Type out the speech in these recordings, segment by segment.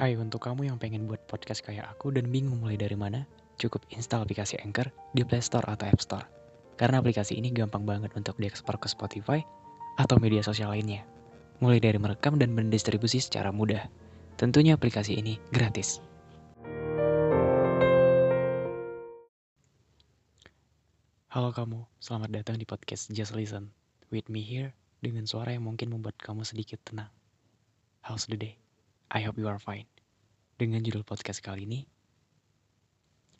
Hai untuk kamu yang pengen buat podcast kayak aku dan bingung mulai dari mana, cukup install aplikasi Anchor di Play Store atau App Store. Karena aplikasi ini gampang banget untuk diekspor ke Spotify atau media sosial lainnya. Mulai dari merekam dan mendistribusi secara mudah. Tentunya aplikasi ini gratis. Halo kamu, selamat datang di podcast Just Listen. With me here, dengan suara yang mungkin membuat kamu sedikit tenang. How's the day? I hope you are fine. Dengan judul podcast kali ini,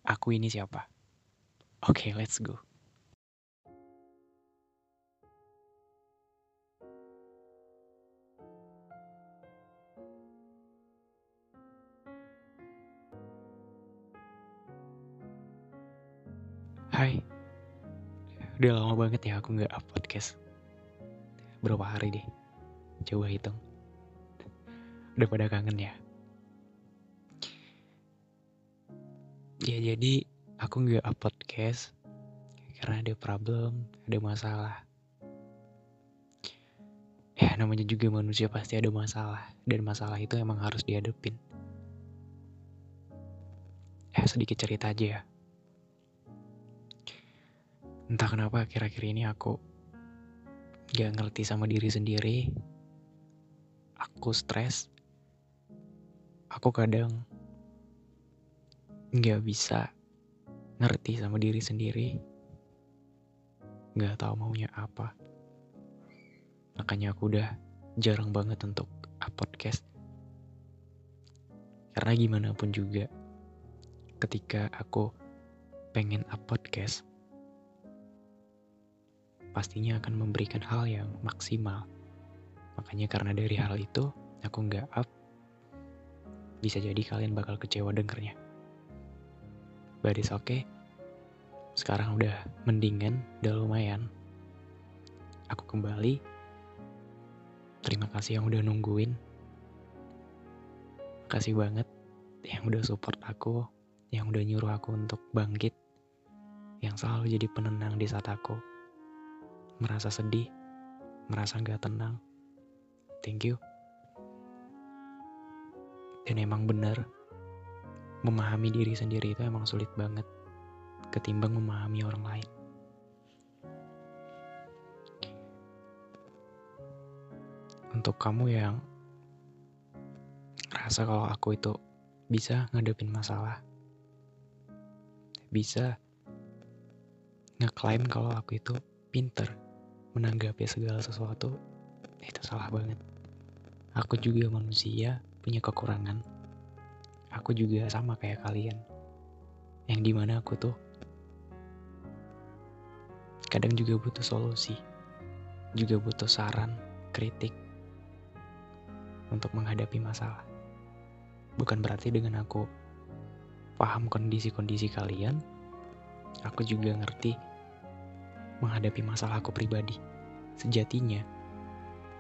Aku ini siapa? Oke, okay, let's go. Hai, udah lama banget ya aku nggak up podcast. Berapa hari deh? Coba hitung. Udah pada kangen ya? Ya jadi aku nggak up podcast karena ada problem, ada masalah. Ya namanya juga manusia pasti ada masalah dan masalah itu emang harus dihadapin. Ya sedikit cerita aja ya. Entah kenapa akhir-akhir ini aku gak ngerti sama diri sendiri. Aku stres. Aku kadang gak bisa ngerti sama diri sendiri. Gak tahu maunya apa. Makanya aku udah jarang banget untuk up podcast. Karena gimana pun juga, ketika aku pengen up podcast, pastinya akan memberikan hal yang maksimal. Makanya karena dari hal itu, aku nggak up, bisa jadi kalian bakal kecewa dengernya. But it's okay. Sekarang udah mendingan, udah lumayan. Aku kembali. Terima kasih yang udah nungguin. Makasih banget yang udah support aku, yang udah nyuruh aku untuk bangkit, yang selalu jadi penenang di saat aku merasa sedih, merasa gak tenang. Thank you. Dan emang bener, memahami diri sendiri itu emang sulit banget ketimbang memahami orang lain. Untuk kamu yang rasa kalau aku itu bisa ngadepin masalah, bisa ngeklaim kalau aku itu pinter menanggapi segala sesuatu itu salah banget. Aku juga manusia, punya kekurangan. Aku juga sama kayak kalian. Yang di mana aku tuh kadang juga butuh solusi, juga butuh saran, kritik untuk menghadapi masalah. Bukan berarti dengan aku paham kondisi-kondisi kalian, aku juga ngerti menghadapi masalah aku pribadi. Sejatinya,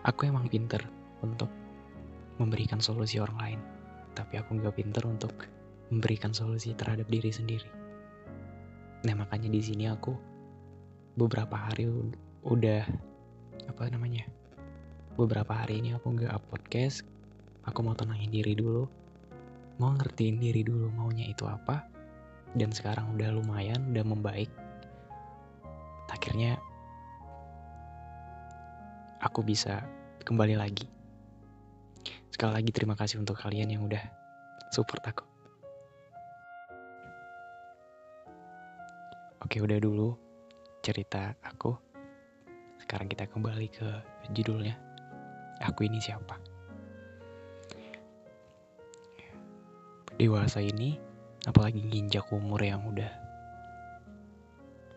aku emang pinter untuk memberikan solusi orang lain. Tapi aku nggak pinter untuk memberikan solusi terhadap diri sendiri. Nah makanya di sini aku beberapa hari udah apa namanya beberapa hari ini aku nggak up podcast aku mau tenangin diri dulu mau ngertiin diri dulu maunya itu apa dan sekarang udah lumayan udah membaik akhirnya aku bisa kembali lagi. Sekali lagi terima kasih untuk kalian yang udah support aku. Oke, udah dulu cerita aku. Sekarang kita kembali ke judulnya. Aku ini siapa? Dewasa ini, apalagi nginjak umur yang udah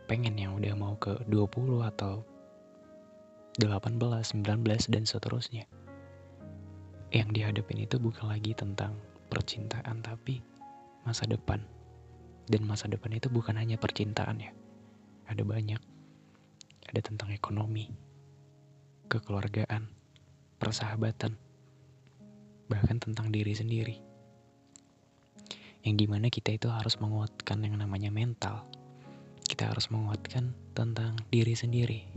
pengen yang udah mau ke 20 atau 18, 19 dan seterusnya. Yang dihadapin itu bukan lagi tentang percintaan tapi masa depan. Dan masa depan itu bukan hanya percintaan ya. Ada banyak. Ada tentang ekonomi, kekeluargaan, persahabatan, bahkan tentang diri sendiri. Yang di mana kita itu harus menguatkan yang namanya mental, kita harus menguatkan tentang diri sendiri.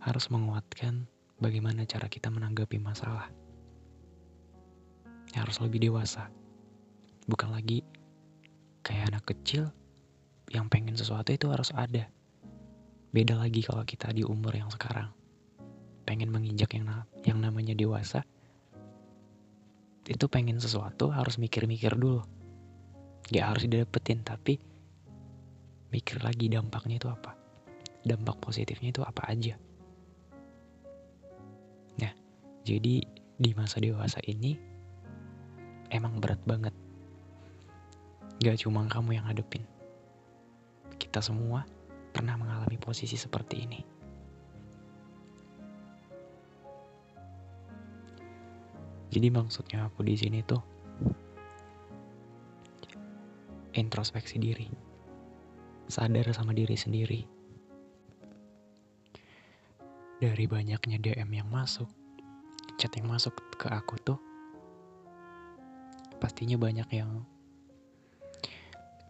Harus menguatkan bagaimana cara kita menanggapi masalah. Harus lebih dewasa. Bukan lagi kayak anak kecil yang pengen sesuatu itu harus ada. Beda lagi kalau kita di umur yang sekarang. Pengen menginjak yang, na yang namanya dewasa. Itu pengen sesuatu harus mikir-mikir dulu. Gak harus didapetin tapi mikir lagi dampaknya itu apa. Dampak positifnya itu apa aja. Nah, jadi di masa dewasa ini emang berat banget. Gak cuma kamu yang hadepin. Kita semua pernah mengalami posisi seperti ini. Jadi maksudnya aku di sini tuh introspeksi diri. Sadar sama diri sendiri. Dari banyaknya DM yang masuk, chat yang masuk ke aku tuh pastinya banyak yang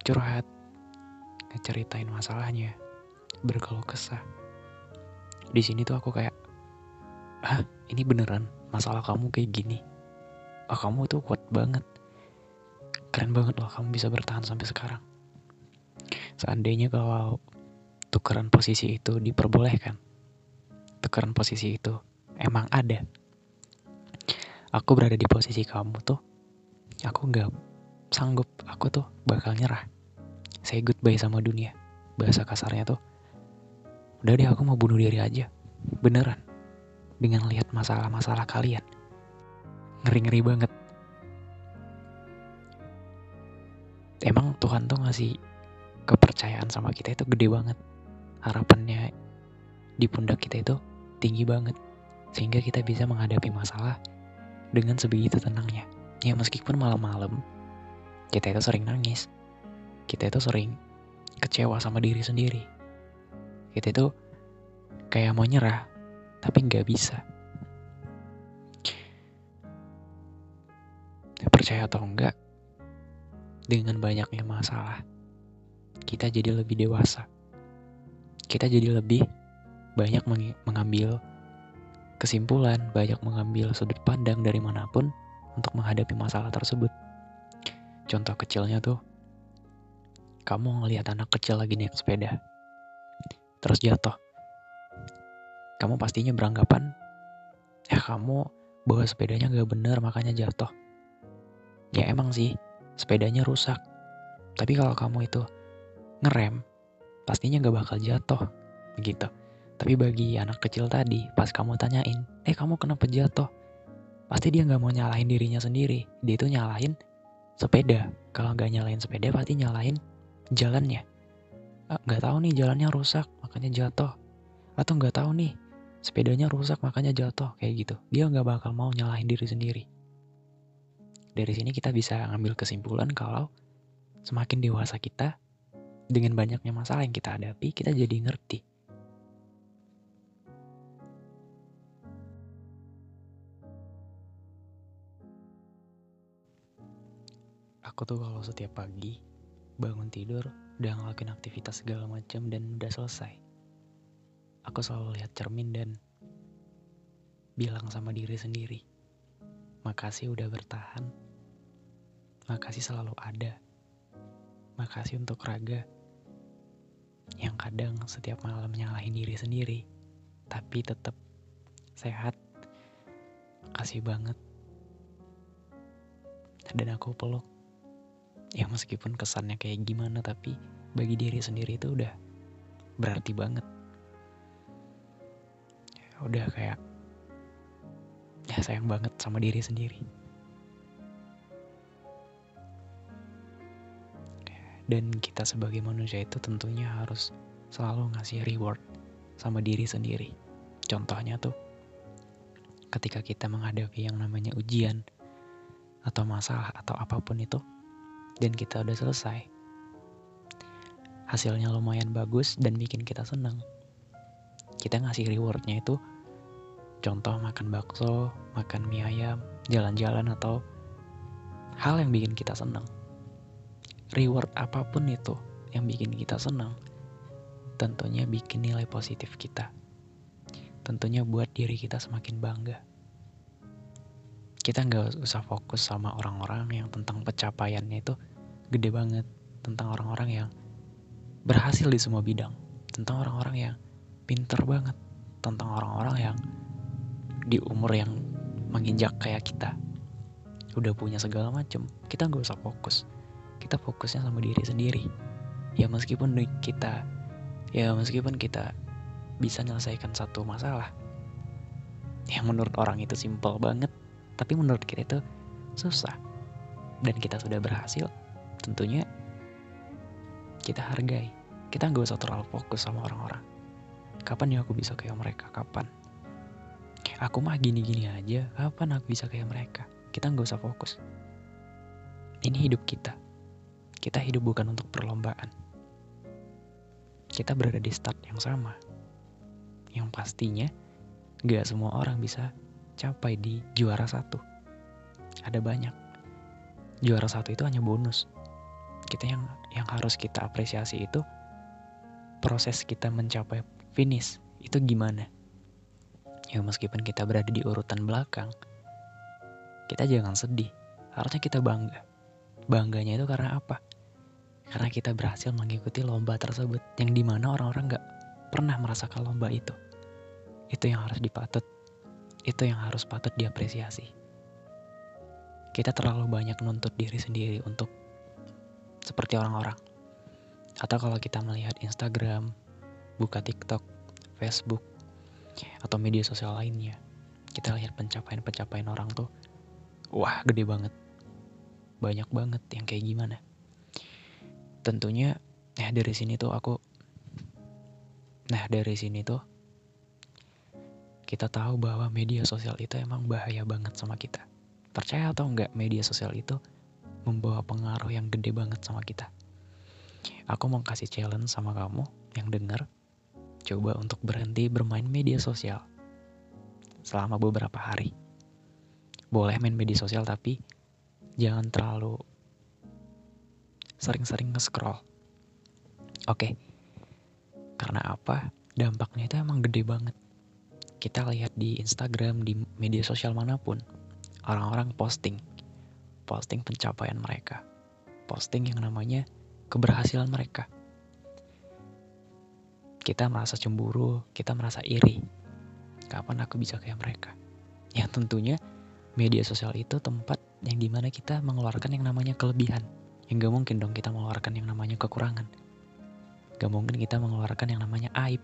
curhat, ngeceritain masalahnya, berkeluh kesah. Di sini tuh aku kayak, ah ini beneran masalah kamu kayak gini. Oh kamu tuh kuat banget. Keren banget loh kamu bisa bertahan sampai sekarang. Seandainya kalau tukeran posisi itu diperbolehkan, tukeran posisi itu emang ada. Aku berada di posisi kamu tuh aku nggak sanggup. Aku tuh bakal nyerah. Say goodbye sama dunia. Bahasa kasarnya tuh udah deh aku mau bunuh diri aja. Beneran. Dengan lihat masalah-masalah kalian. Ngeri-ngeri banget. Emang Tuhan tuh ngasih kepercayaan sama kita itu gede banget. Harapannya di pundak kita itu tinggi banget. Sehingga kita bisa menghadapi masalah dengan sebegitu tenangnya ya meskipun malam-malam kita itu sering nangis. Kita itu sering kecewa sama diri sendiri. Kita itu kayak mau nyerah tapi nggak bisa. Percaya atau enggak dengan banyaknya masalah kita jadi lebih dewasa. Kita jadi lebih banyak mengambil kesimpulan, banyak mengambil sudut pandang dari mana pun untuk menghadapi masalah tersebut. Contoh kecilnya tuh, kamu ngelihat anak kecil lagi naik sepeda, terus jatuh. Kamu pastinya beranggapan, ya kamu bawa sepedanya gak bener makanya jatuh. Ya emang sih, sepedanya rusak. Tapi kalau kamu itu ngerem, pastinya gak bakal jatuh. Begitu. Tapi bagi anak kecil tadi, pas kamu tanyain, eh kamu kenapa jatuh? Pasti dia nggak mau nyalahin dirinya sendiri. Dia itu nyalahin sepeda. Kalau nggak nyalahin sepeda pasti nyalahin jalannya. Ah, nggak tahu nih jalannya rusak makanya jatuh. Atau nggak tahu nih sepedanya rusak makanya jatuh. Kayak gitu. Dia nggak bakal mau nyalahin diri sendiri. Dari sini kita bisa ngambil kesimpulan kalau semakin dewasa kita dengan banyaknya masalah yang kita hadapi kita jadi ngerti Aku tuh kalau setiap pagi bangun tidur udah ngelakuin aktivitas segala macam dan udah selesai. Aku selalu lihat cermin dan bilang sama diri sendiri, makasih udah bertahan, makasih selalu ada, makasih untuk raga yang kadang setiap malam nyalahin diri sendiri, tapi tetap sehat. Makasih banget. Dan aku peluk ya meskipun kesannya kayak gimana tapi bagi diri sendiri itu udah berarti banget. Ya, udah kayak ya sayang banget sama diri sendiri. Dan kita sebagai manusia itu tentunya harus selalu ngasih reward sama diri sendiri. Contohnya tuh ketika kita menghadapi yang namanya ujian atau masalah atau apa pun itu dan kita udah selesai. Hasilnya lumayan bagus dan bikin kita senang. Kita ngasih rewardnya itu contoh makan bakso, makan mie ayam, jalan-jalan atau hal yang bikin kita senang. Reward apa pun itu yang bikin kita senang, tentunya bikin nilai positif kita. Tentunya buat diri kita semakin bangga. Kita nggak usah fokus sama orang-orang yang tentang pencapaiannya itu gede banget. Tentang orang-orang yang berhasil di semua bidang. Tentang orang-orang yang pinter banget. Tentang orang-orang yang di umur yang menginjak kayak kita. Udah punya segala macam kita nggak usah fokus. Kita fokusnya sama diri sendiri. Ya meskipun kita ya meskipun kita bisa menyelesaikan satu masalah yang menurut orang itu simpel banget tapi menurut kita itu susah. Dan kita sudah berhasil tentunya kita hargai. Kita nggak usah terlalu fokus sama orang-orang. Kapan ya aku bisa kayak mereka? Kapan? Aku mah gini-gini aja. Kapan aku bisa kayak mereka? Kita nggak usah fokus. Ini hidup kita. Kita hidup bukan untuk perlombaan. Kita berada di start yang sama. Yang pastinya gak semua orang bisa capai di juara satu. Ada banyak. Juara satu itu hanya bonus. Kita yang yang harus kita apresiasi itu proses kita mencapai finish. Itu gimana? Ya meskipun kita berada di urutan belakang kita jangan sedih. Harusnya kita bangga. Bangganya itu karena apa? Karena kita berhasil mengikuti lomba tersebut yang di mana orang-orang gak pernah merasakan lomba itu. Itu yang harus dipatut itu yang harus patut diapresiasi. Kita terlalu banyak nuntut diri sendiri untuk seperti orang-orang. Atau kalau kita melihat Instagram buka TikTok Facebook atau media sosial lainnya kita lihat pencapaian-pencapaian orang tuh wah gede banget. Banyak banget yang kayak gimana. Tentunya ya dari sini tuh aku nah dari sini tuh kita tahu bahwa media sosial itu emang bahaya banget sama kita percaya atau enggak media sosial itu membawa pengaruh yang gede banget sama kita aku mau kasih challenge sama kamu yang dengar coba untuk berhenti bermain media sosial selama beberapa hari boleh main media sosial tapi jangan terlalu sering-sering nge-scroll. Oke. Karena apa? Dampaknya itu emang gede banget. Kita lihat di Instagram, di media sosial mana pun, orang-orang posting. Posting pencapaian mereka. Posting yang namanya keberhasilan mereka. Kita merasa cemburu, kita merasa iri. Kapan aku bisa kayak mereka? Yang tentunya media sosial itu tempat yang di mana kita mengeluarkan yang namanya kelebihan Ya gak mungkin dong kita mengeluarkan yang namanya kekurangan. Gak mungkin kita mengeluarkan yang namanya aib.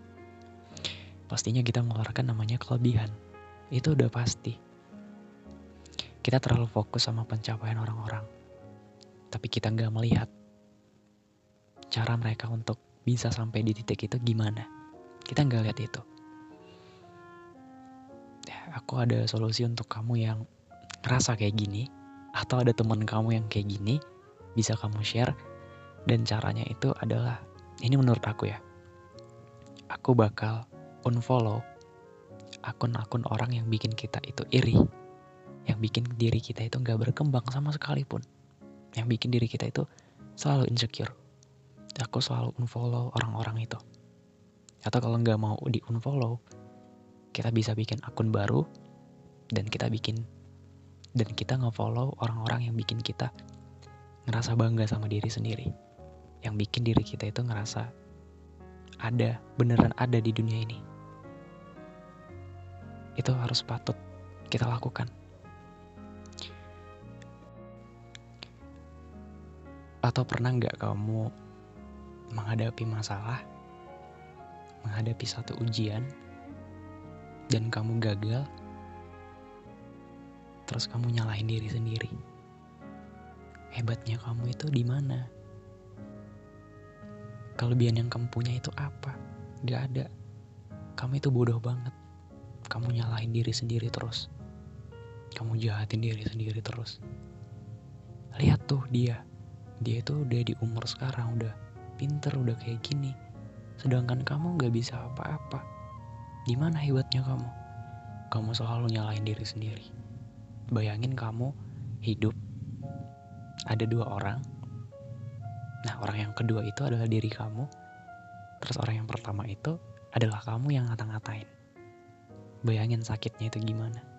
Pastinya kita mengeluarkan namanya kelebihan. Itu udah pasti. Kita terlalu fokus sama pencapaian orang-orang. Tapi kita gak melihat cara mereka untuk bisa sampai di titik itu gimana. Kita gak lihat itu. Ya, aku ada solusi untuk kamu yang ngerasa kayak gini. Atau ada teman kamu yang kayak gini bisa kamu share dan caranya itu adalah ini menurut aku ya aku bakal unfollow akun-akun orang yang bikin kita itu iri yang bikin diri kita itu nggak berkembang sama sekalipun yang bikin diri kita itu selalu insecure aku selalu unfollow orang-orang itu atau kalau nggak mau di unfollow kita bisa bikin akun baru dan kita bikin dan kita nge-follow orang-orang yang bikin kita ngerasa bangga sama diri sendiri. Yang bikin diri kita itu ngerasa ada, beneran ada di dunia ini. Itu harus patut kita lakukan. Atau pernah nggak kamu menghadapi masalah, menghadapi satu ujian, dan kamu gagal, terus kamu nyalahin diri sendiri? hebatnya kamu itu di mana? Kelebihan yang kamu punya itu apa? Gak ada. Kamu itu bodoh banget. Kamu nyalahin diri sendiri terus. Kamu jahatin diri sendiri terus. Lihat tuh dia. Dia itu udah di umur sekarang, udah pinter, udah kayak gini. Sedangkan kamu gak bisa apa-apa. Gimana hebatnya kamu? Kamu selalu nyalahin diri sendiri. Bayangin kamu hidup ada dua orang. Nah, orang yang kedua itu adalah diri kamu. Terus orang yang pertama itu adalah kamu yang ngata-ngatain. Bayangin sakitnya itu gimana.